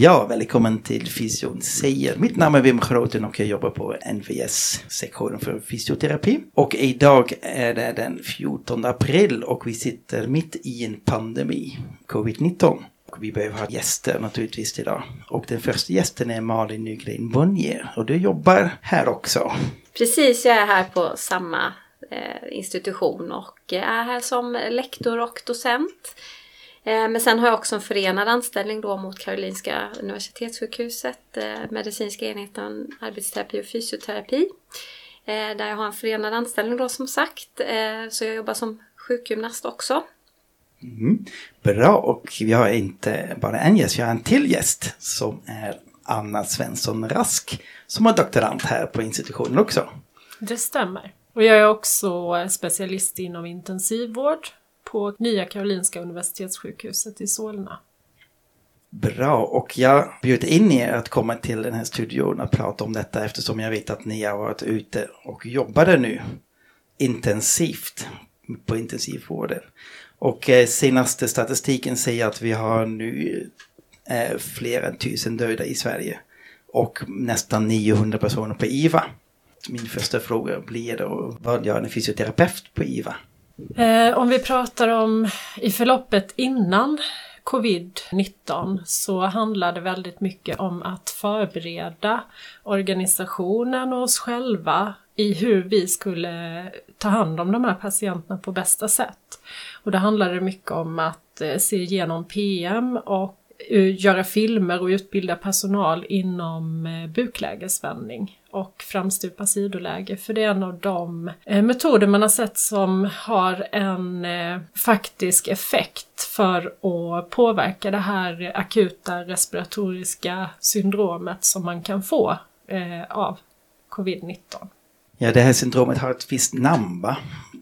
Ja, välkommen till Fysion säger. Mitt namn är Wim Groten och jag jobbar på NVS, sektionen för fysioterapi. Och idag är det den 14 april och vi sitter mitt i en pandemi, covid-19. Och vi behöver ha gäster naturligtvis idag. Och den första gästen är Malin Nygren Bonnier och du jobbar här också. Precis, jag är här på samma eh, institution och eh, är här som lektor och docent. Eh, men sen har jag också en förenad anställning då mot Karolinska Universitetssjukhuset, eh, medicinska enheten arbetsterapi och fysioterapi. Eh, där jag har en förenad anställning då som sagt. Så jag jobbar som sjukgymnast också. Mm. Bra, och vi har inte bara en gäst, vi har en till gäst som är Anna Svensson Rask som är doktorand här på institutionen också. Det stämmer. Och jag är också specialist inom intensivvård på Nya Karolinska Universitetssjukhuset i Solna. Bra, och jag bjuder in er att komma till den här studion och prata om detta eftersom jag vet att ni har varit ute och jobbade nu intensivt på intensivvården. Och eh, senaste statistiken säger att vi har nu eh, fler än tusen döda i Sverige och nästan 900 personer på IVA. Min första fråga blir då, vad gör en fysioterapeut på IVA? Eh, om vi pratar om i förloppet innan covid-19 så handlar det väldigt mycket om att förbereda organisationen och oss själva i hur vi skulle ta hand om de här patienterna på bästa sätt. Och det handlade mycket om att eh, se igenom PM och göra filmer och utbilda personal inom eh, buklägesvändning och framstupa sidoläge. För det är en av de eh, metoder man har sett som har en eh, faktisk effekt för att påverka det här akuta respiratoriska syndromet som man kan få eh, av covid-19. Ja, det här syndromet har ett visst namn va?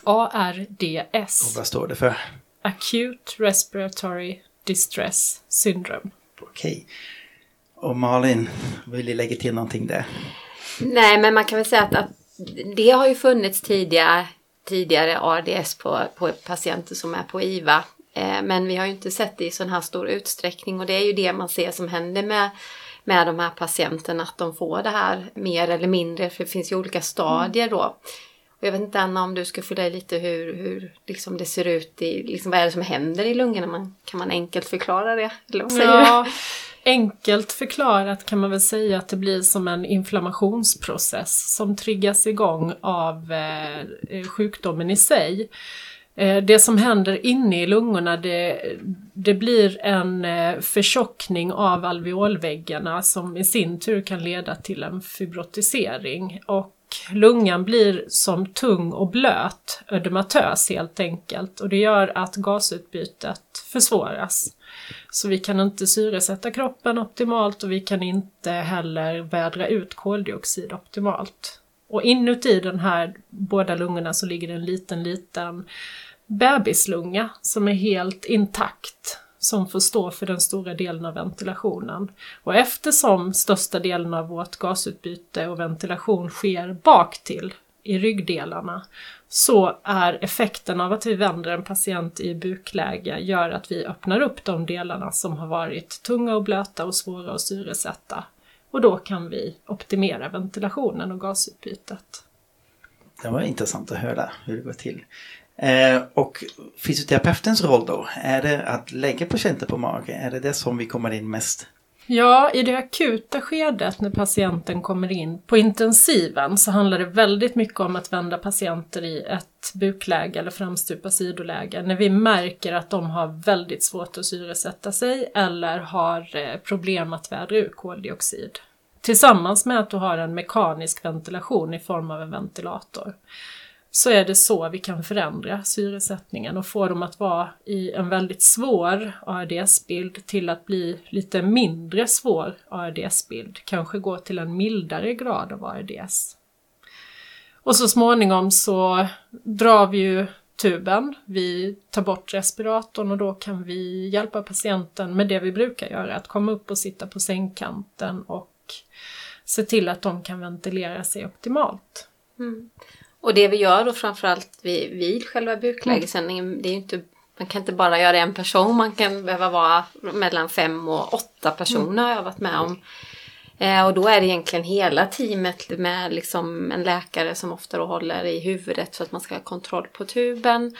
Och ARDS, vad står det för? Acute Respiratory Distress Syndrome. Okej. Och Malin, vill du lägga till någonting där? Nej, men man kan väl säga att, att det har ju funnits tidigare, tidigare ARDS på, på patienter som är på IVA. Eh, men vi har ju inte sett det i sån här stor utsträckning och det är ju det man ser som händer med, med de här patienterna, att de får det här mer eller mindre, för det finns ju olika stadier då. Och jag vet inte Anna om du ska fylla i lite hur, hur liksom det ser ut, i, liksom, vad är det som händer i lungorna? Man, kan man enkelt förklara det? Eller vad säger Ja, du? enkelt förklarat kan man väl säga att det blir som en inflammationsprocess som triggas igång av eh, sjukdomen i sig. Eh, det som händer inne i lungorna det, det blir en eh, förtjockning av alveolväggarna som i sin tur kan leda till en fibrotisering. Och lungan blir som tung och blöt, ödematös helt enkelt. Och det gör att gasutbytet försvåras. Så vi kan inte syresätta kroppen optimalt och vi kan inte heller vädra ut koldioxid optimalt. Och inuti den här båda lungorna så ligger det en liten, liten bebislunga som är helt intakt som får stå för den stora delen av ventilationen. Och eftersom största delen av vårt gasutbyte och ventilation sker bak till i ryggdelarna så är effekten av att vi vänder en patient i bukläge gör att vi öppnar upp de delarna som har varit tunga och blöta och svåra att syresätta. Och då kan vi optimera ventilationen och gasutbytet. Det var intressant att höra hur det går till. Eh, och fysioterapeutens roll då, är det att lägga patienter på mage? Är det det som vi kommer in mest? Ja, i det akuta skedet när patienten kommer in på intensiven så handlar det väldigt mycket om att vända patienter i ett bukläge eller framstupa sidoläge när vi märker att de har väldigt svårt att syresätta sig eller har eh, problem att vädra ur koldioxid. Tillsammans med att du har en mekanisk ventilation i form av en ventilator så är det så vi kan förändra syresättningen och få dem att vara i en väldigt svår ARDS-bild till att bli lite mindre svår ARDS-bild, kanske gå till en mildare grad av ARDS. Och så småningom så drar vi ju tuben, vi tar bort respiratorn och då kan vi hjälpa patienten med det vi brukar göra, att komma upp och sitta på sängkanten och se till att de kan ventilera sig optimalt. Mm. Och det vi gör då framförallt vid, vid själva buklägessändningen, det är inte man kan inte bara göra en person, man kan behöva vara mellan fem och åtta personer har jag varit med om. Eh, och då är det egentligen hela teamet med liksom en läkare som ofta då håller i huvudet för att man ska ha kontroll på tuben,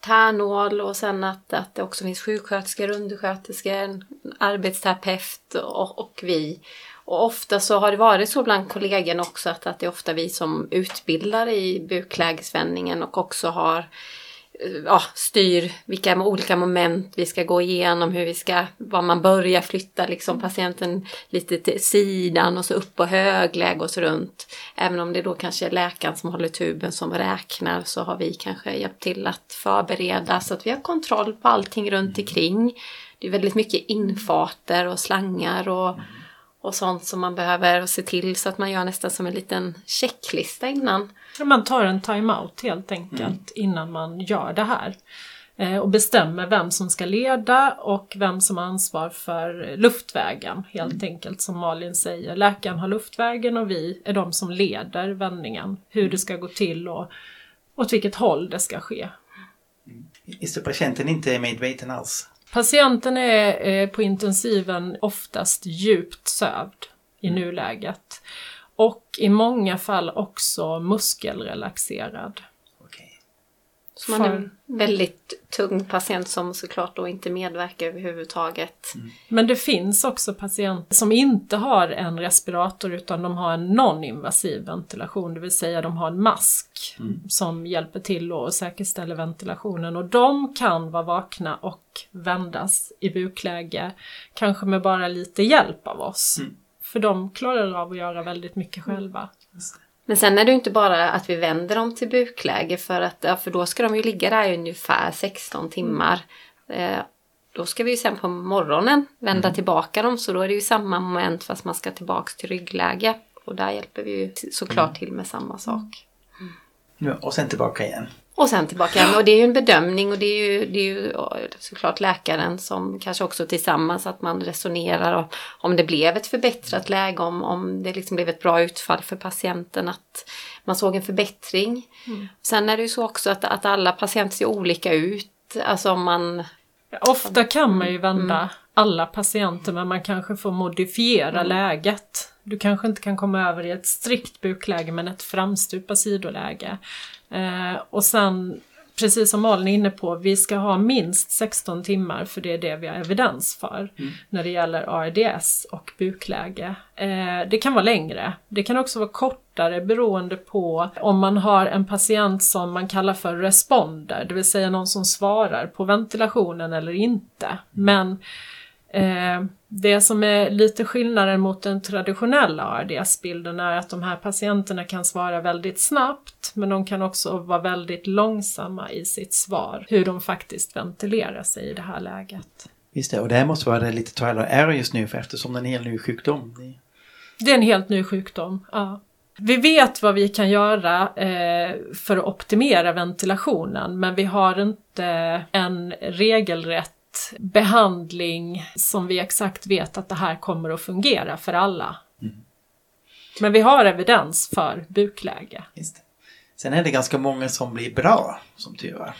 tärnål och sen att, att det också finns sjuksköterskor, undersköterskor, arbetsterapeut och, och vi. Och ofta så har det varit så bland kollegorna också att, att det är ofta vi som utbildar i buklägesvändningen och också har eh, ja, styr vilka olika moment vi ska gå igenom, hur vi ska, var man börjar flytta liksom patienten lite till sidan och så upp på högläge och så runt. Även om det då kanske är läkaren som håller tuben som räknar så har vi kanske hjälpt till att förbereda så att vi har kontroll på allting runt omkring. Det är väldigt mycket infarter och slangar och och sånt som man behöver se till så att man gör nästan som en liten checklista innan. Man tar en time-out helt enkelt mm. innan man gör det här. Eh, och bestämmer vem som ska leda och vem som har ansvar för luftvägen helt mm. enkelt som Malin säger. Läkaren har luftvägen och vi är de som leder vändningen. Hur det ska gå till och åt vilket håll det ska ske. Just det, patienten inte är medveten alls? Patienten är eh, på intensiven oftast djupt sövd i mm. nuläget. Och i många fall också muskelrelaxerad. Så man är en väldigt tung patient som såklart då inte medverkar överhuvudtaget. Mm. Men det finns också patienter som inte har en respirator utan de har en non-invasiv ventilation, det vill säga de har en mask mm. som hjälper till och säkerställer ventilationen och de kan vara vakna och vändas i bukläge, kanske med bara lite hjälp av oss. Mm. För de klarar av att göra väldigt mycket själva. Men sen är det inte bara att vi vänder dem till bukläge för att för då ska de ju ligga där i ungefär 16 timmar. Eh, då ska vi ju sen på morgonen vända mm. tillbaka dem så då är det ju samma moment fast man ska tillbaks till ryggläge. Och där hjälper vi ju såklart mm. till med samma sak. Mm. Ja, och sen tillbaka igen. Och sen tillbaka. Och det är ju en bedömning och det är ju, det är ju såklart läkaren som kanske också tillsammans att man resonerar om det blev ett förbättrat läge, om, om det liksom blev ett bra utfall för patienten, att man såg en förbättring. Mm. Sen är det ju så också att, att alla patienter ser olika ut. Alltså om man... Ofta kan man ju vända mm. alla patienter men man kanske får modifiera mm. läget. Du kanske inte kan komma över i ett strikt bukläge men ett framstupa sidoläge. Eh, och sen, precis som Malin är inne på, vi ska ha minst 16 timmar för det är det vi har evidens för mm. när det gäller ARDS och bukläge. Eh, det kan vara längre, det kan också vara kortare beroende på om man har en patient som man kallar för responder, det vill säga någon som svarar på ventilationen eller inte. Mm. Men det som är lite skillnaden mot den traditionella ARDS-bilden är att de här patienterna kan svara väldigt snabbt men de kan också vara väldigt långsamma i sitt svar, hur de faktiskt ventilerar sig i det här läget. Visst det, och det här måste vara lite trial error just nu för eftersom det är en helt ny sjukdom. Det är en helt ny sjukdom, ja. Vi vet vad vi kan göra eh, för att optimera ventilationen men vi har inte en regelrätt behandling som vi exakt vet att det här kommer att fungera för alla. Mm. Men vi har evidens för bukläge. Sen är det ganska många som blir bra, som tur är.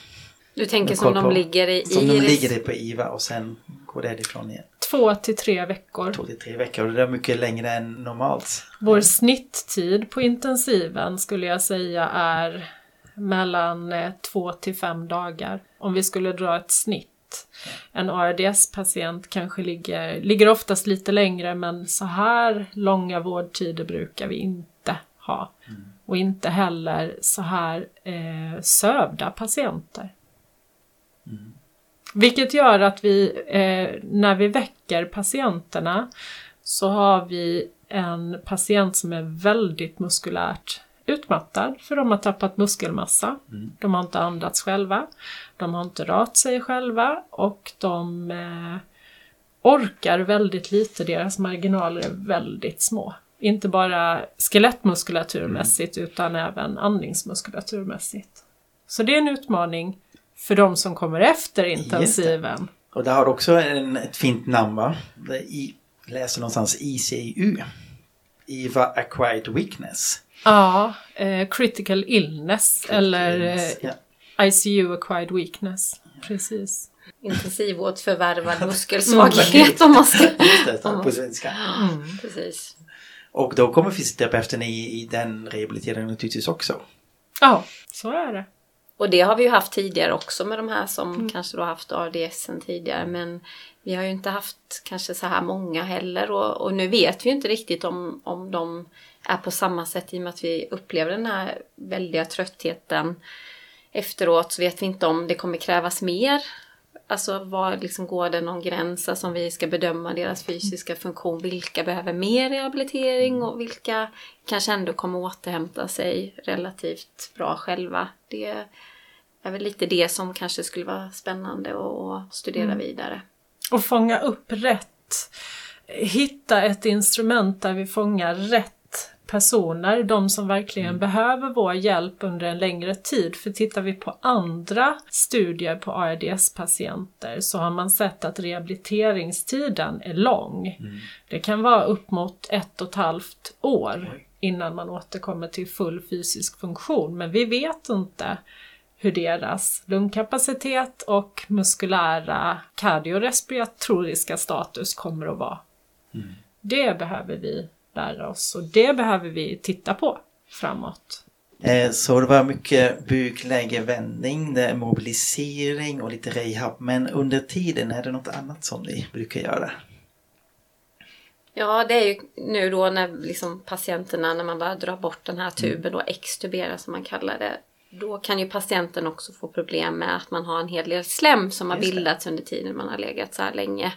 Du tänker som de ligger i Som de ligger på IVA och sen går därifrån igen. Två till tre veckor. Två till tre veckor och det är mycket längre än normalt. Vår snitttid på intensiven skulle jag säga är mellan eh, två till fem dagar. Om vi skulle dra ett snitt en ARDS-patient kanske ligger, ligger oftast lite längre men så här långa vårdtider brukar vi inte ha. Mm. Och inte heller så här eh, sövda patienter. Mm. Vilket gör att vi, eh, när vi väcker patienterna så har vi en patient som är väldigt muskulärt utmattad för de har tappat muskelmassa. De har inte andats själva. De har inte rört sig själva och de eh, orkar väldigt lite. Deras marginaler är väldigt små. Inte bara skelettmuskulaturmässigt utan även andningsmuskulaturmässigt. Så det är en utmaning för de som kommer efter intensiven. Och det har också en, ett fint namn va? I, läser någonstans ICU. IVA Acquired Weakness. Ja, eh, critical illness eller eh, Ja. ICU acquired weakness. Precis. Intensivvårdsförvärvad muskelsvaghet om man ska... Just det, på svenska. Precis. Och då kommer fysioterapeuten i, i den rehabiliteringen naturligtvis också. Ja, så är det. Och det har vi ju haft tidigare också med de här som kanske då haft ARDS sen tidigare. Men vi har ju inte haft kanske så här många heller. Och, och nu vet vi ju inte riktigt om, om de är på samma sätt i och med att vi upplever den här väldiga tröttheten. Efteråt så vet vi inte om det kommer krävas mer. Alltså var liksom går det någon gräns som vi ska bedöma deras fysiska funktion. Vilka behöver mer rehabilitering och vilka kanske ändå kommer återhämta sig relativt bra själva. Det är väl lite det som kanske skulle vara spännande att studera vidare. Och fånga upp rätt. Hitta ett instrument där vi fångar rätt personer, de som verkligen behöver vår hjälp under en längre tid. För tittar vi på andra studier på ARDS-patienter så har man sett att rehabiliteringstiden är lång. Det kan vara upp mot ett och ett halvt år innan man återkommer till full fysisk funktion. Men vi vet inte hur deras lungkapacitet och muskulära kardiorespiratoriska status kommer att vara. Det behöver vi lära oss och det behöver vi titta på framåt. Eh, Så det var mycket buklägevändning, det är mobilisering och lite rehab. Men under tiden är det något annat som ni brukar göra? Ja, det är ju nu då när liksom patienterna, när man bara drar bort den här tuben och extubera som man kallar det. Då kan ju patienten också få problem med att man har en hel del slem som har Just det. bildats under tiden man har legat så här länge.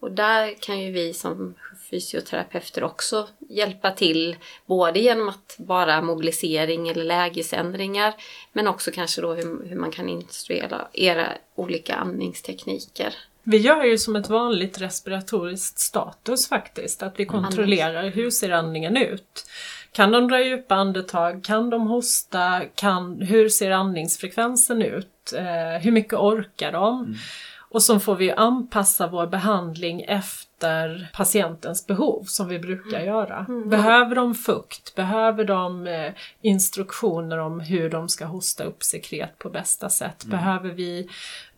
Och där kan ju vi som fysioterapeuter också hjälpa till. Både genom att bara mobilisering eller lägesändringar. Men också kanske då hur, hur man kan instruera era olika andningstekniker. Vi gör ju som ett vanligt respiratoriskt status faktiskt, att vi kontrollerar hur ser andningen ut. Kan de dra djupa andetag? Kan de hosta? Kan, hur ser andningsfrekvensen ut? Eh, hur mycket orkar de? Och så får vi anpassa vår behandling efter patientens behov som vi brukar göra. Behöver de fukt? Behöver de eh, instruktioner om hur de ska hosta upp sekret på bästa sätt? Behöver vi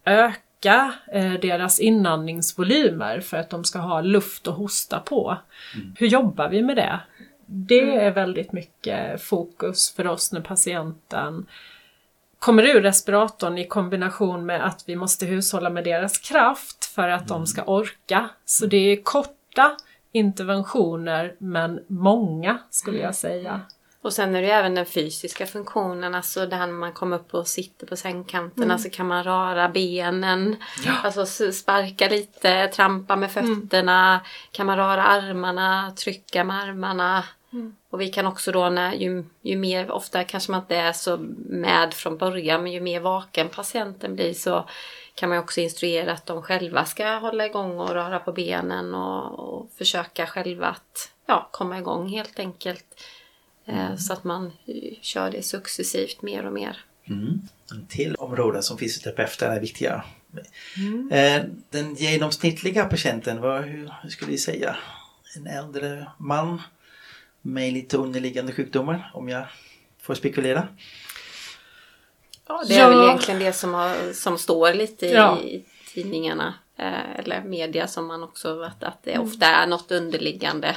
öka eh, deras inandningsvolymer för att de ska ha luft att hosta på? Hur jobbar vi med det? Det är väldigt mycket fokus för oss när patienten kommer ur respiratorn i kombination med att vi måste hushålla med deras kraft för att de ska orka. Så det är korta interventioner men många skulle jag säga. Och sen är det ju även den fysiska funktionen, alltså när man kommer upp och sitter på sängkanterna så kan man röra benen, alltså s- sparka lite, trampa med fötterna, kan man röra armarna, trycka med armarna. Och vi kan också då när ju, ju mer, ofta kanske man inte är så med från början, men ju mer vaken patienten blir så kan man också instruera att de själva ska hålla igång och röra på benen och, och försöka själva att ja, komma igång helt enkelt. Eh, Så att man eh, kör det successivt mer och mer. Mm. En till områden som fysioterapeuter är viktiga. Eh, Den genomsnittliga patienten, vad, hur, hur skulle vi säga? En äldre man med lite underliggande sjukdomar, om jag får spekulera. Ja, det är Ja. väl egentligen det som, har, som står lite i, Ja. i tidningarna eh, eller media som man också att, att det ofta är något underliggande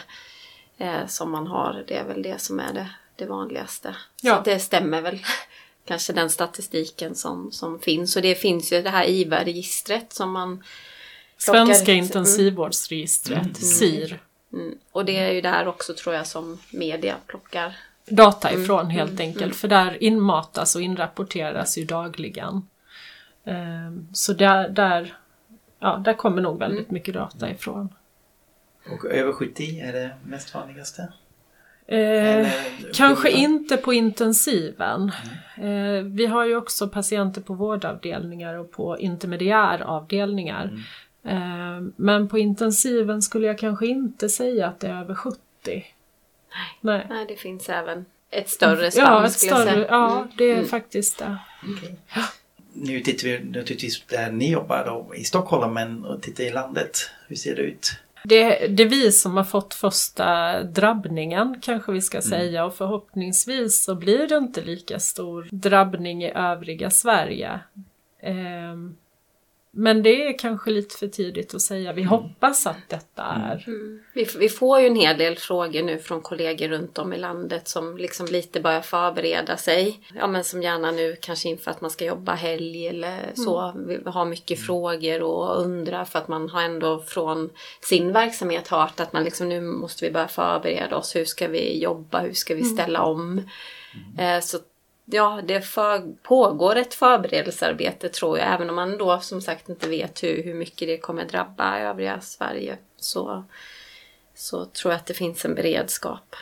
eh, som man har. Det är väl det som är det, det vanligaste. Ja. Så det stämmer väl kanske den statistiken som, som finns. Och det finns ju det här IVA-registret som man plockar- Svenska Mm. intensivvårdsregistret, SIR. Mm. Och det är ju där också tror jag som media plockar. Data ifrån helt enkelt, för där inmatas och inrapporteras ju dagligen. Ehm, Så där, där, ja, där kommer nog väldigt mycket data ifrån. Och över 70 är det mest vanligaste. Eh, kanske inte på intensiven. Eh, vi har ju också patienter på vårdavdelningar och på intermediäravdelningar. Mm. Eh, men på intensiven skulle jag kanske inte säga att det är över 70. Nej. Nej, det finns även ett större spann Ja, ett skulle jag större, säga. ja Mm. det är Mm. faktiskt det. Nu tittar vi naturligtvis där ni jobbar då, i Stockholm, men och tittar i landet. Hur ser det ut? Det, det är vi som har fått första drabbningen kanske vi ska säga och förhoppningsvis så blir det inte lika stor drabbning i övriga Sverige. Ehm, men det är kanske lite för tidigt att säga. Vi hoppas att detta är. Mm. Vi, vi får ju en hel del frågor nu från kollegor runt om i landet som liksom lite börjar förbereda sig. Ja men som gärna nu kanske inför att man ska jobba helg eller så. Vi har mycket frågor och undrar för att man har ändå från sin verksamhet hört att man liksom nu måste vi börja förbereda oss. Hur ska vi jobba? Hur ska vi ställa om? Eh, så ja, det för, pågår ett förberedelsearbete tror jag. Även om man då som sagt inte vet hur, hur mycket det kommer drabba övriga Sverige. Så, så tror jag att det finns en beredskap.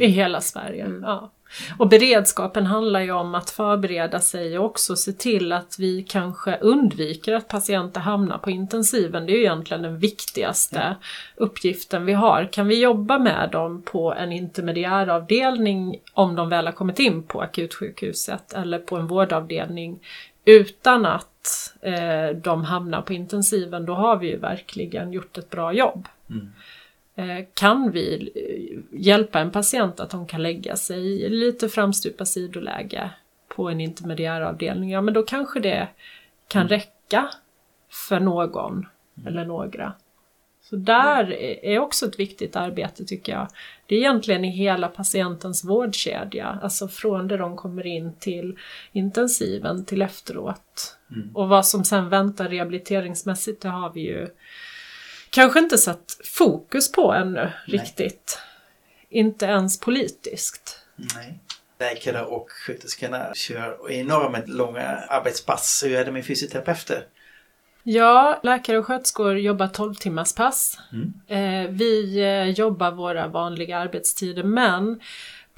I hela Sverige. Ja. Och beredskapen handlar ju om att förbereda sig och också se till att vi kanske undviker att patienter hamnar på intensiven. Det är ju egentligen den viktigaste uppgiften vi har. Kan vi jobba med dem på en intermediäravdelning om de väl har kommit in på akutsjukhuset eller på en vårdavdelning utan att eh, de hamnar på intensiven, då har vi ju verkligen gjort ett bra jobb. Eh, Kan vi eh, hjälpa en patient att de kan lägga sig i lite framstupa sidoläge på en intermediäravdelning, ja men då kanske det kan räcka för någon eller några. Så där är- är också ett viktigt arbete tycker jag. Det är egentligen i hela patientens vårdkedja, alltså från det de kommer in till intensiven till efteråt. Och vad som sen väntar rehabiliteringsmässigt, det har vi ju kanske inte satt fokus på ännu riktigt. Inte ens politiskt. Nej. Läkare och sköterskorna kör enormt långa arbetspass. Hur är det med fysioterapeuter? Ja, läkare och sköterskor jobbar 12 timmars pass. Eh, vi eh, jobbar våra vanliga arbetstider men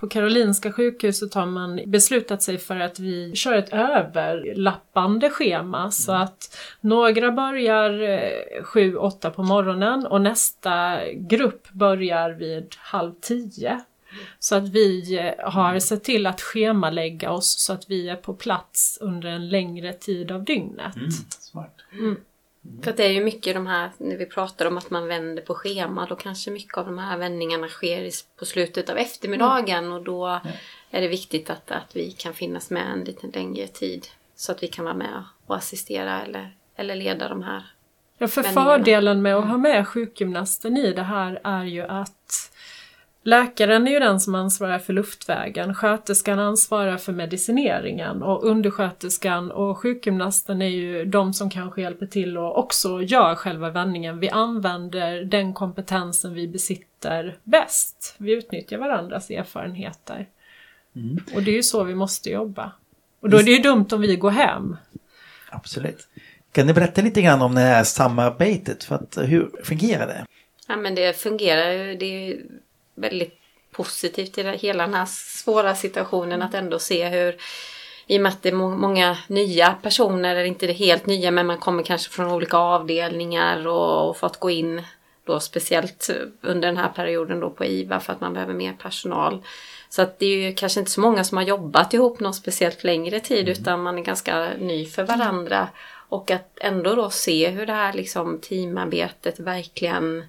på Karolinska sjukhuset har man beslutat sig för att vi kör ett överlappande schema så att några börjar 7-8 på morgonen och nästa grupp börjar vid halv 10. Så att vi eh, har sett till att schemalägga oss så att vi är på plats under en längre tid av dygnet. Mm, smart. För att det är ju mycket de här, när vi pratar om att man vänder på schema, då kanske mycket av de här vändningarna sker på slutet av eftermiddagen och då är det viktigt att, att vi kan finnas med en liten längre tid. Så att vi kan vara med och assistera eller, eller leda de här. Ja, för vändningarna. fördelen med att ha med sjukgymnasten i det här är ju att läkaren är ju den som ansvarar för luftvägen, sköterskan ansvarar för medicineringen och undersköterskan och sjukgymnasten är ju de som kanske hjälper till och också gör själva vändningen. Vi använder den kompetensen vi besitter bäst. Vi utnyttjar varandras erfarenheter. Och det är ju så vi måste jobba. Och då är det ju dumt om vi går hem. Absolut. Kan du berätta lite grann om det här samarbetet? För att, hur fungerar det? Ja men det fungerar ju, det väldigt positivt i hela den här svåra situationen att ändå se hur i och med att det är må- många nya personer, eller inte det helt nya, men man kommer kanske från olika avdelningar och, och fått gå in då speciellt under den här perioden då på IVA för att man behöver mer personal. Så att det är ju kanske inte så många som har jobbat ihop någon speciellt längre tid utan man är ganska ny för varandra. Och att ändå då se hur det här liksom teamarbetet verkligen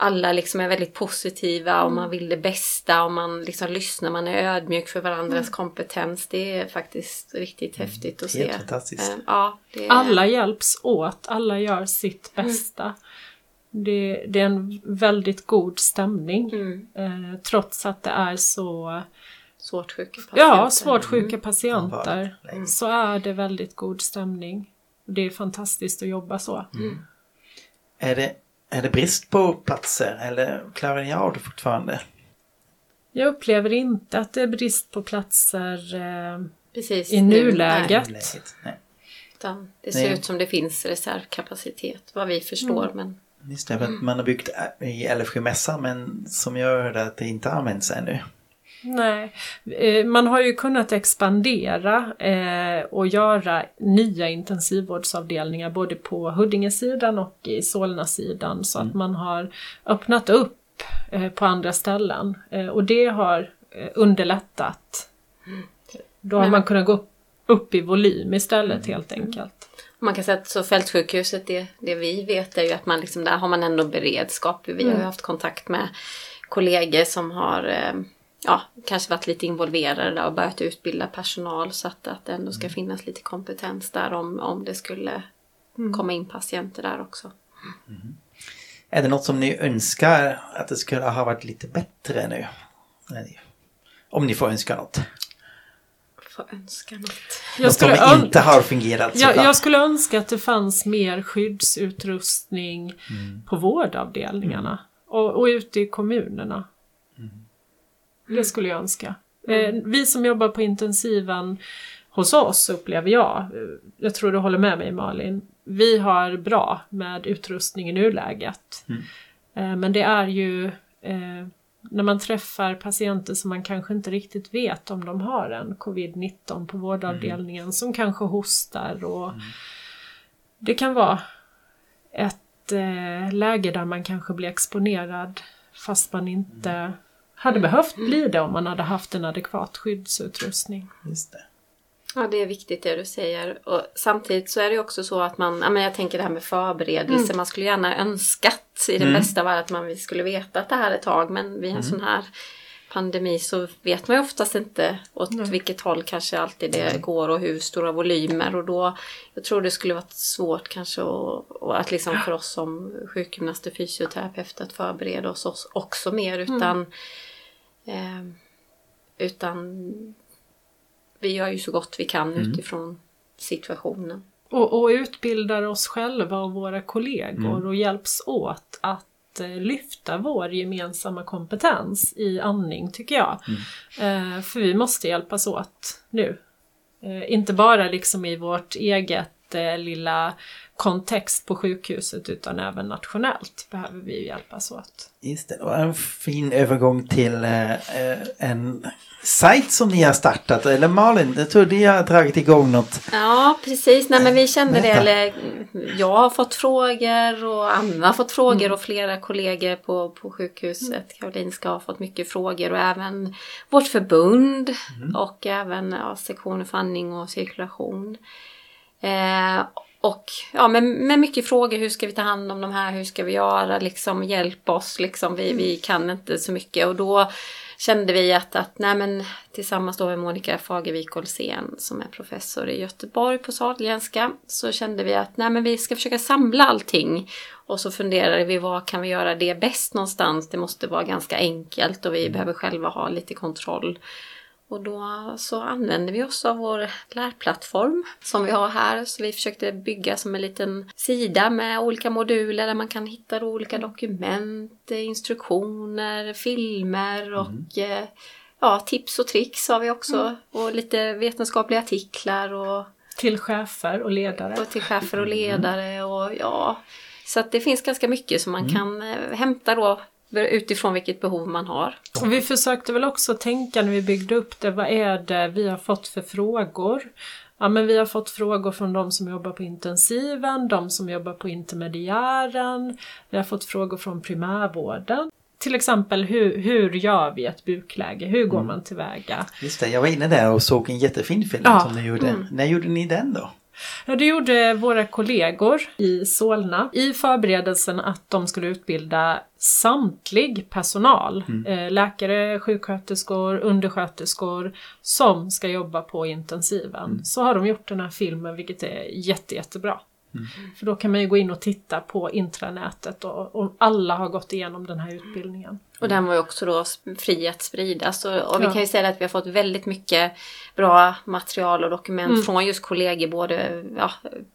alla liksom är väldigt positiva och man vill det bästa och man liksom lyssnar, man är ödmjuk för varandras kompetens. Det är faktiskt riktigt häftigt att Helt se. fantastiskt. Eh, Ja, det är, Alla hjälps åt, alla gör sitt bästa. Det, det är en väldigt god stämning. Mm. Eh, trots att det är så svårt sjuka patienter. ja, svårt sjuka patienter. Mm. Så är det väldigt god stämning. Det är fantastiskt att jobba så. Är det, är det brist på platser eller klarar ni av det fortfarande? Jag upplever inte att det är brist på platser eh, Precis. i nu, nuläget. nej, Läget? Nej. utan det ser Nej. ut som det finns reservkapacitet, vad vi förstår. Men Just det, att man har byggt i Älvsjömässan men som jag hörde att det inte används ännu. Nej, eh, man har ju kunnat expandera eh, och göra nya intensivvårdsavdelningar både på Huddingesidan och i Solnasidan så att man har öppnat upp eh, på andra ställen och det har underlättat. Då har Men- man kunnat gå upp, i volym istället helt enkelt. Man kan säga att så fältsjukhuset, det, det vi vet är ju att man liksom, där har man ändå beredskap. Vi har ju haft kontakt med kollegor som har ja, kanske varit lite involverade och börjat utbilda personal så att, att det ändå ska finnas lite kompetens där om, om det skulle komma in patienter där också. Är det något som ni önskar att det skulle ha varit lite bättre nu? Om ni får önska något. Får önska något. Jag något som skulle, ön- inte har fungerat jag, jag skulle önska att det fanns mer skyddsutrustning på vårdavdelningarna och, och ute i kommunerna. Det skulle jag önska. Eh, vi som jobbar på intensiven hos oss upplever jag, eh, jag tror du håller med mig Malin, vi har bra med utrustning i nuläget. Eh, men det är ju när man träffar patienter som man kanske inte riktigt vet om de har en covid-19 på vårdavdelningen som kanske hostar och det kan vara ett läge där man kanske blir exponerad fast man inte hade behövt bli det om man hade haft en adekvat skyddsutrustning. Just det. Ja, det är viktigt det du säger. Och samtidigt så är det också så att man, ja, men jag tänker det här med förberedelse, man skulle gärna önskat i den bästa världen att man vi skulle veta att det här är ett tag, men vid en sån här pandemi så vet man ju oftast inte åt vilket håll kanske alltid det går och hur stora volymer. Och då jag tror det skulle varit svårt kanske och, och att liksom för oss som sjukgymnaster, fysioterapeuter att förbereda oss oss också mer utan eh, utan vi gör ju så gott vi kan utifrån situationen. Och, och utbildar oss själva och våra kollegor och hjälps åt att eh, lyfta vår gemensamma kompetens i andning tycker jag. Eh, för vi måste hjälpas åt nu. Eh, inte bara liksom i vårt eget lilla kontext på sjukhuset utan även nationellt behöver vi hjälpas åt. Just det, det var en fin övergång till eh, eh, en sajt som ni har startat. Eller Malin, jag tror ni har dragit igång något. Ja, precis. Nej, men vi kände det. Eller, jag har fått frågor och Anna har fått frågor och flera kollegor på, på sjukhuset Karolinska har fått mycket frågor och även vårt förbund och även ja, sektionen för andning och cirkulation. Eh, och ja, med, med mycket frågor. Hur ska vi ta hand om de här? Hur ska vi göra? Liksom, hjälp oss. Liksom, vi, vi kan inte så mycket. Och då kände vi att, att nej, men, tillsammans då med Monica Fagervik Olsén som är professor i Göteborg på Sahlgrenska så kände vi att nej, men vi ska försöka samla allting. Och så funderade vi vad kan vi göra det bäst någonstans? Det måste vara ganska enkelt och vi behöver själva ha lite kontroll. Och då så använde vi oss av vår lärplattform som vi har här. Så vi försökte bygga som en liten sida med olika moduler där man kan hitta olika dokument, eh, instruktioner, filmer och eh, ja, tips och tricks har vi också. Och lite vetenskapliga artiklar och, Till chefer och ledare. och till chefer och ledare och ja. Så att det finns ganska mycket som man kan eh, hämta då utifrån vilket behov man har. Och vi försökte väl också tänka när vi byggde upp det, vad är det vi har fått för frågor? Ja men vi har fått frågor från de som jobbar på intensiven, de som jobbar på intermediären, vi har fått frågor från primärvården. Till exempel hur, hur gör vi ett bukläge? Hur går man tillväga? Just det, jag var inne där och såg en jättefin film Ja. som ni gjorde. När gjorde ni den då? Ja, det gjorde våra kollegor i Solna i förberedelsen att de skulle utbilda samtlig personal. Eh, läkare, sjuksköterskor, undersköterskor som ska jobba på intensiven. Så har de gjort den här filmen vilket är jätte, jättebra. För då kan man ju gå in och titta på intranätet och, och alla har gått igenom den här utbildningen. Och den var ju också då fri att spridas. Och, och vi Ja. kan ju säga att vi har fått väldigt mycket bra material och dokument från just kollegor både ja,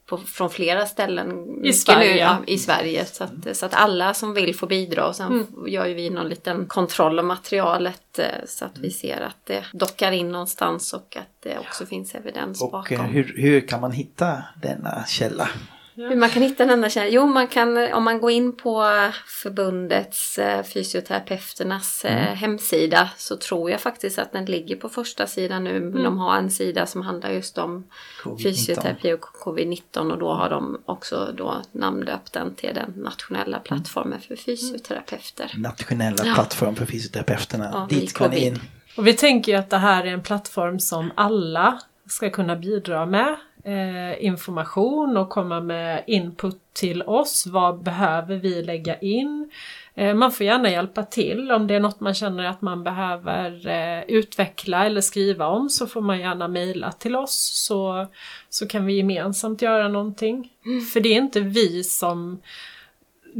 på, från flera ställen. Mycket Sverige. ja, I Sverige. Så att, så att alla som vill får bidra. Och sen gör ju vi någon liten kontroll av materialet eh, så att vi ser att det dockar in någonstans och att det också finns evidens Och bakom. eh, hur, hur kan man hitta denna källa? Hur man kan hitta denna känsla? Jo, man kan, om man går in på förbundets eh, fysioterapeuternas eh, Mm. hemsida så tror jag faktiskt att den ligger på första sidan nu. Mm. De har en sida som handlar just om Covid-19. fysioterapi och covid-19 och då har de också då namndöpt den till den nationella Mm. plattformen för fysioterapeuter. Nationella Ja. plattform för fysioterapeuterna. Ja, Dit ska ni covid. in. Och vi tänker ju att det här är en plattform som alla ska kunna bidra med. Eh, information och komma med input till oss. Vad behöver vi lägga in? Eh, man får gärna hjälpa till om det är något man känner att man behöver eh, utveckla eller skriva om så får man gärna mejla till oss så, så kan vi gemensamt göra någonting. För det är inte vi som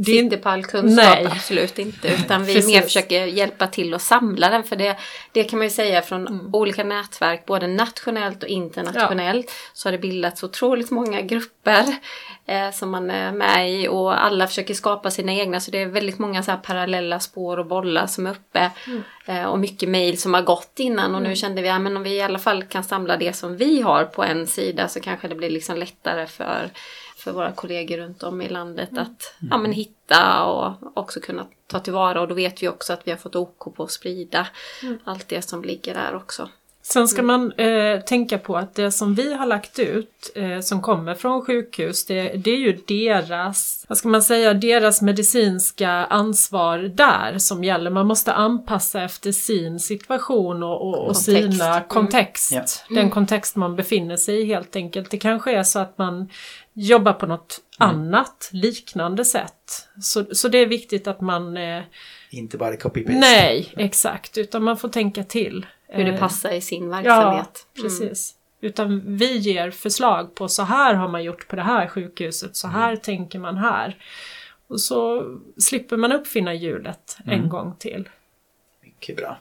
Sitter på all kunskap, Nej. absolut inte. Utan vi mer försöker hjälpa till att samla den. För det, det kan man ju säga från Mm. olika nätverk, både nationellt och internationellt. Så har det bildats otroligt många grupper eh, som man är med i. Och alla försöker skapa sina egna. Så det är väldigt många så parallella spår och bollar som är uppe. Mm. Eh, och mycket mejl som har gått innan. Och nu kände vi att om vi i alla fall kan samla det som vi har på en sida så kanske det blir liksom lättare för för våra kollegor runt om i landet att ja, men hitta och också kunna ta tillvara. Och då vet vi också att vi har fått OK på att sprida allt det som ligger där också. Sen ska man eh, tänka på att det som vi har lagt ut eh, som kommer från sjukhus det, det är ju deras, vad ska man säga, deras medicinska ansvar där som gäller. Man måste anpassa efter sin situation och, och, och Kontext. sina Mm. kontext. Ja. Den kontext man befinner sig i helt enkelt. Det kanske är så att man jobbar på något annat liknande sätt. Så, så det är viktigt att man eh, Inte bara copy-paste. Nej, exakt. Utan man får tänka till. Hur det Eh, passar i sin Ja, verksamhet. Mm. precis. Utan vi ger förslag på så här har man gjort på det här sjukhuset, så här tänker man här. Och så slipper man uppfinna hjulet en gång till. Mycket bra.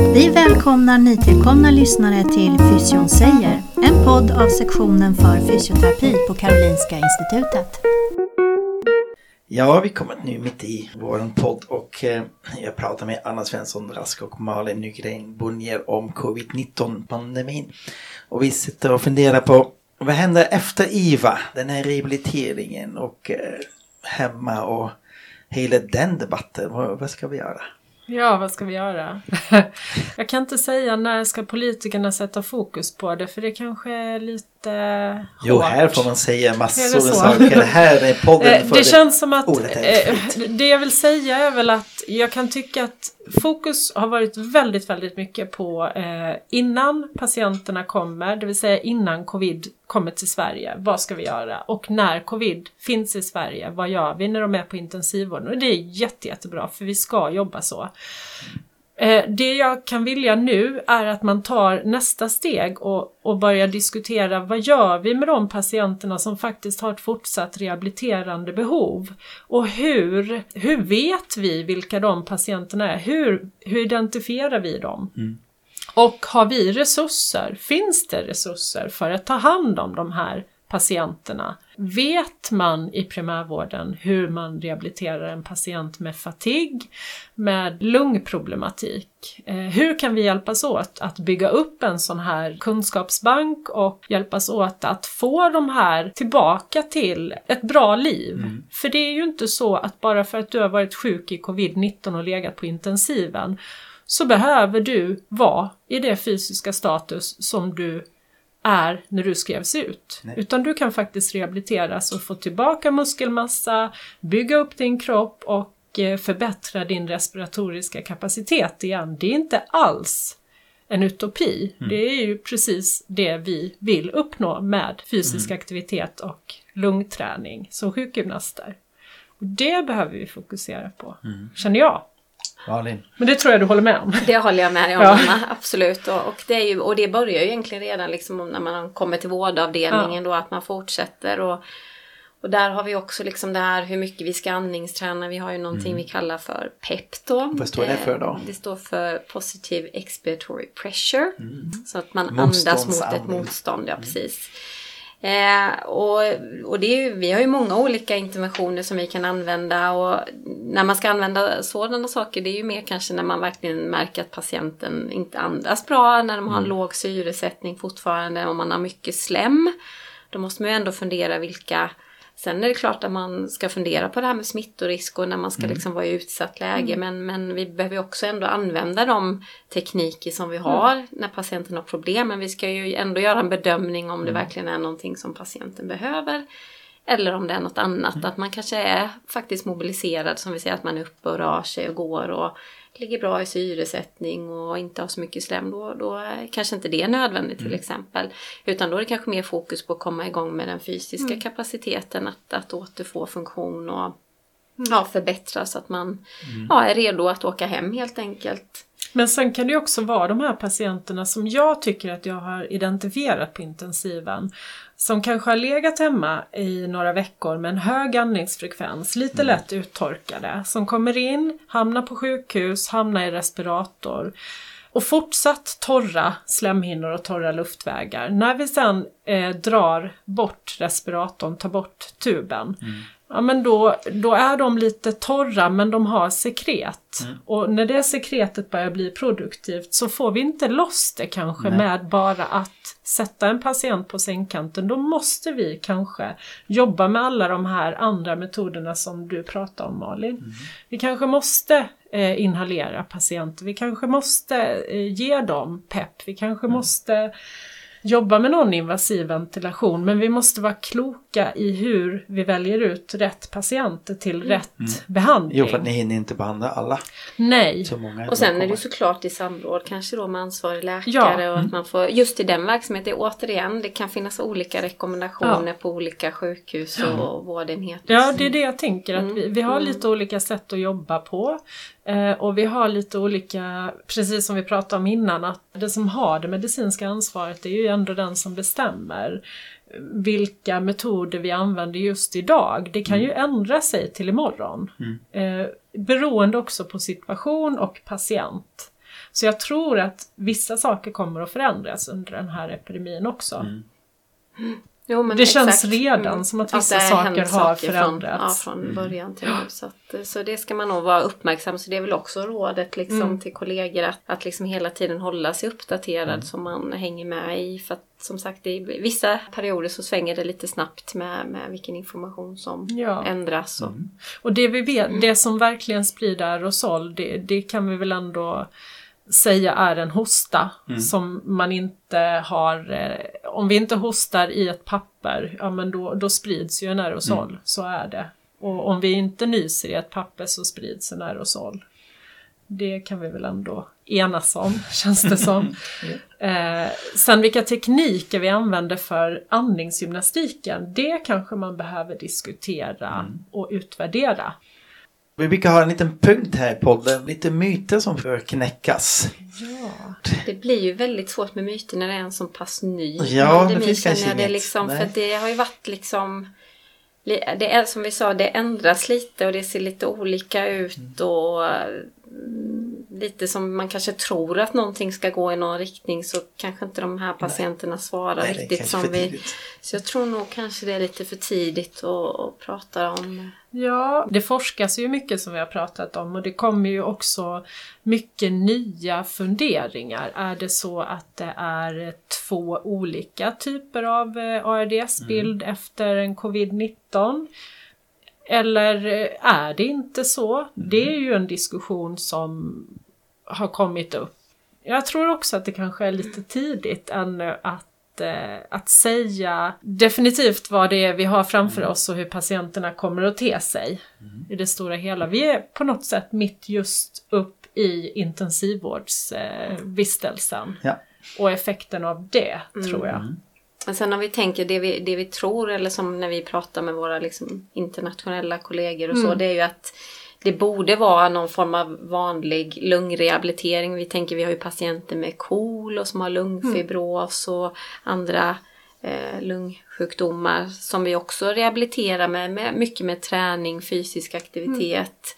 Vi välkomnar nytillkomna lyssnare till Fysion säger, en podd av sektionen för fysioterapi på Karolinska Institutet. Ja, vi kommer nu mitt i vår podd och eh, jag pratar med Anna Svensson Rask och Malin Nygren Bonnier om covid-19 pandemin. Och vi sitter och funderar på vad händer efter IVA, den här rehabiliteringen och eh, hemma och hela den debatten. Vad, vad ska vi göra? Ja, vad ska vi göra? Jag kan inte säga när ska politikerna sätta fokus på det, för det kanske är lite Jo, hårt. här får man säga massor av saker. Det här är podden Eh, för Det känns som att eh, det jag vill säga är väl att jag kan tycka att fokus har varit väldigt, väldigt mycket på eh, innan patienterna kommer, det vill säga innan covid kommer till Sverige, vad ska vi göra? Och när covid finns i Sverige, vad gör vi när de är på intensivvården? Och det är jätte, jättebra, för vi ska jobba så. Eh, Det jag kan vilja nu är att man tar nästa steg och, och börjar diskutera vad gör vi med de patienterna som faktiskt har ett fortsatt rehabiliterande behov? Och hur, hur vet vi vilka de patienterna är? Hur, hur identifierar vi dem? Och har vi resurser? Finns det resurser för att ta hand om de här patienterna? Vet man i primärvården hur man rehabiliterar en patient med fatig, med lungproblematik? Eh, hur kan vi hjälpas åt att bygga upp en sån här kunskapsbank och hjälpas åt att få de här tillbaka till ett bra liv? För det är ju inte så att bara för att du har varit sjuk i covid-19 och legat på intensiven så behöver du vara i det fysiska status som du är när du skrevs ut. Nej. Utan du kan faktiskt rehabiliteras och få tillbaka muskelmassa, bygga upp din kropp och eh, förbättra din respiratoriska kapacitet igen. Det är inte alls en utopi. Det är ju precis det vi vill uppnå med fysisk aktivitet och lungträning som sjukgymnaster. Och det behöver vi fokusera på, känner jag. Malin. Men det tror jag du håller med om. Det håller jag med dig om, Ja. Anna. Absolut. Och, och, det är ju, och det börjar ju egentligen redan liksom när man kommer till vårdavdelningen då att man fortsätter. Och, och där har vi också liksom det här hur mycket vi ska andningsträna. Vi har ju någonting vi kallar för PEP då. Mm. Vad står det för då? Eh, Det står för Positive Expiratory Pressure. Så att man andas mot ett motstånd, ja precis. Eh, och och det är ju, vi har ju många olika interventioner som vi kan använda och när man ska använda sådana saker det är ju mer kanske när man verkligen märker att patienten inte andas bra, när de har en låg syresättning fortfarande, om man har mycket slem. då måste man ju ändå fundera vilka Sen är det klart att man ska fundera på det här med smittorisk och när man ska liksom vara i utsatt läge. Men, men vi behöver också ändå använda de tekniker som vi har när patienten har problem. Men vi ska ju ändå göra en bedömning om det verkligen är någonting som patienten behöver. Eller om det är något annat. Att man kanske är faktiskt mobiliserad som vi säger att man är uppe och rör sig och går och ligger bra i syresättning och inte har så mycket slem, då, då är kanske inte det nödvändigt till exempel. Utan då är det kanske mer fokus på att komma igång med den fysiska kapaciteten, att, att återfå funktion och ja, förbättra så att man ja, är redo att åka hem helt enkelt. Men sen kan det också vara de här patienterna som jag tycker att jag har identifierat på intensiven. Som kanske har legat hemma i några veckor med en hög andningsfrekvens, lite lätt uttorkade. Som kommer in, hamnar på sjukhus, hamnar i respirator. Och fortsatt torra slemhinnor och torra luftvägar. När vi sen eh, drar bort respiratorn, tar bort tuben. Ja men då, då är de lite torra men de har sekret. Och när det sekretet börjar bli produktivt så får vi inte loss det kanske Nej. med bara att sätta en patient på sängkanten. Då måste vi kanske jobba med alla de här andra metoderna som du pratar om Malin. Vi kanske måste eh, inhalera patienter, vi kanske måste eh, ge dem pepp, vi kanske måste jobba med någon invasiv ventilation men vi måste vara kloka i hur vi väljer ut rätt patienter till rätt behandling. Jo, för att ni hinner inte behandla alla. Nej. Så många Och sen är det såklart i samråd kanske då med ansvarig läkare Ja. och att man får just i den verksamheten återigen det kan finnas olika rekommendationer på olika sjukhus och vårdenheter. Ja, det är det jag tänker att vi, vi har lite olika sätt att jobba på. Eh, och vi har lite olika, precis som vi pratade om innan, att det som har det medicinska ansvaret är ju ändå den som bestämmer vilka metoder vi använder just idag. Det kan ju ändra sig till imorgon. Eh, beroende också på situation och patient. Så jag tror att vissa saker kommer att förändras under den här epidemin också. Jo, men Det känns exakt. redan Mm. som att Att vissa har saker har saker förändrats. Från, ja, från början till nu. Så, att, eh, så det ska man nog vara uppmärksam Så det är väl också rådet liksom, Mm. till kollegor att, att liksom hela tiden hålla sig uppdaterad Mm. så man hänger med i. För att som sagt, i vissa perioder så svänger det lite snabbt med, med vilken information som Ja. ändras. Och, Och det vi vet, det som verkligen sprider aerosol, det, det kan vi väl ändå säga är en hosta som man inte har, eh, om vi inte hostar i ett papper, ja men då, då sprids ju en aerosol, så är det. Och om vi inte nyser i ett papper så sprids en aerosol. Det kan vi väl ändå enas om, känns det som. eh, sen vilka tekniker vi använder för andningsgymnastiken, det kanske man behöver diskutera och utvärdera. Vi brukar ha en liten punkt här i podden, lite myter som bör knäckas. Ja. Det blir ju väldigt svårt med myter när det är en så pass ny Ja, pandemi, det finns kanske det inget. liksom, Nej. För det har ju varit liksom li- det är som vi sa, det ändras lite och det ser lite olika ut Mm. och mm, lite som man kanske tror att någonting ska gå i någon riktning så kanske inte de här patienterna svarar Nej, det är riktigt som vi... Så jag tror nog kanske det är lite för tidigt att, att prata om Ja, det forskas ju mycket som vi har pratat om och det kommer ju också mycket nya funderingar. Är det så att det är två olika typer av eh, ARDS-bild efter en covid-19? Eller eh, är det inte så? Det är ju en diskussion som har kommit upp. Jag tror också att det kanske är lite tidigt ännu att, eh, att säga definitivt vad det är vi har framför oss och hur patienterna kommer att te sig i det stora hela. Vi är på något sätt mitt just upp i intensivvårdsvistelsen eh. Ja. och effekten av det, tror jag. Men sen om vi tänker det vi, det vi tror eller som när vi pratar med våra liksom, internationella kollegor och så det är ju att det borde vara någon form av vanlig lungrehabilitering. Vi tänker vi har ju patienter med KOL och som har lungfibros och andra eh, lungsjukdomar som vi också rehabiliterar med, med mycket med träning, fysisk aktivitet.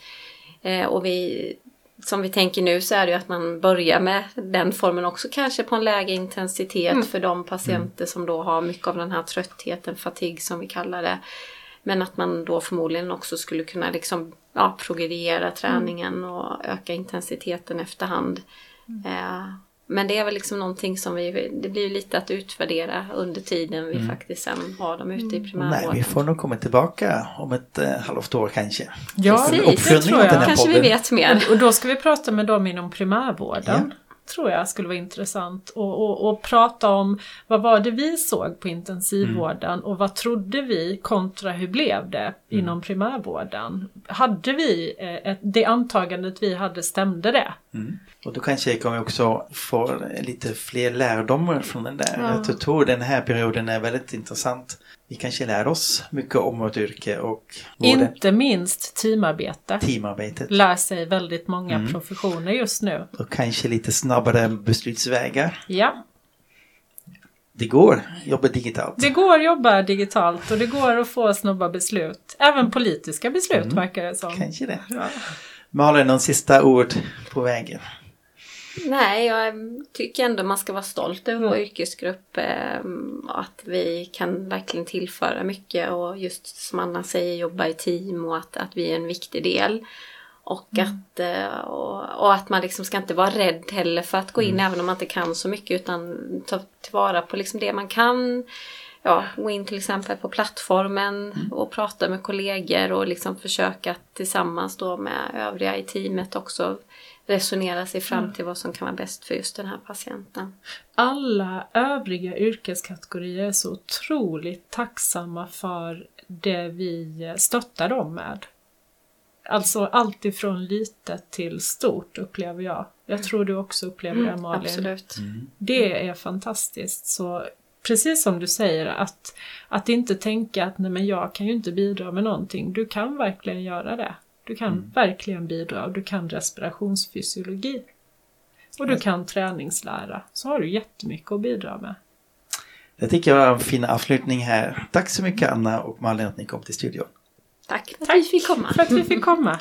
Eh, och vi, som vi tänker nu så är det ju att man börjar med den formen också kanske på en lägre intensitet för de patienter som då har mycket av den här tröttheten, fatig som vi kallar det. Men att man då förmodligen också skulle kunna liksom, ja, progrediera träningen och öka intensiteten efterhand. Eh, men det är väl liksom någonting som vi, det blir ju lite att utvärdera under tiden vi faktiskt sen har dem ute i Nej, primärvården. vi får nog komma tillbaka om ett eh, halvt år kanske. Ja, Precis, det tror jag. Kanske vi podden. vet mer. Och då ska vi prata med dem inom primärvården. Tror jag skulle vara intressant. Och, och, och prata om vad var det vi såg på intensivvården och vad trodde vi kontra hur blev det inom primärvården. Hade vi eh, ett, det antagandet vi hade, stämde det? Och då kanske kommer vi också få lite fler lärdomar från den där. Ja. Jag tror den här perioden är väldigt intressant. Vi kanske lär oss mycket om vårt yrke och vården. Inte minst teamarbete. teamarbetet. Lär sig väldigt många professioner just nu. Och kanske lite snabbare beslutsvägar. Ja, Det går, jobba digitalt. det går att jobba digitalt och det går att få snabba beslut. Även politiska beslut verkar det som. Kanske det. Ja. Malin, någon sista ord på vägen? Nej, jag tycker ändå man ska vara stolt över vår yrkesgrupp. Eh, att vi kan verkligen tillföra mycket och just som Anna säger jobba i team och att, att vi är en viktig del. Och, att, eh, och, och att man liksom ska inte vara rädd heller för att gå in även om man inte kan så mycket utan ta tillvara på liksom det man kan. Ja, gå in till exempel på plattformen och prata med kollegor och liksom försöka att tillsammans då med övriga i teamet också resonera sig fram till vad som kan vara bäst för just den här patienten. alla övriga yrkeskategorier är så otroligt tacksamma för det vi stöttar dem med. Alltså allt ifrån litet till stort upplever jag. Jag tror du också upplever det Malin. Absolut. Det är fantastiskt. Så precis som du säger, att, att inte tänka att nej men jag kan ju inte bidra med någonting. Du kan verkligen göra det. Du kan verkligen bidra och du kan respirationsfysiologi. Och du kan träningslära. Så har du jättemycket att bidra med. Jag tycker jag var en fin avslutning här. Tack så mycket Anna och Malin att ni kom till studion. Tack för att vi fick komma. För att vi fick komma.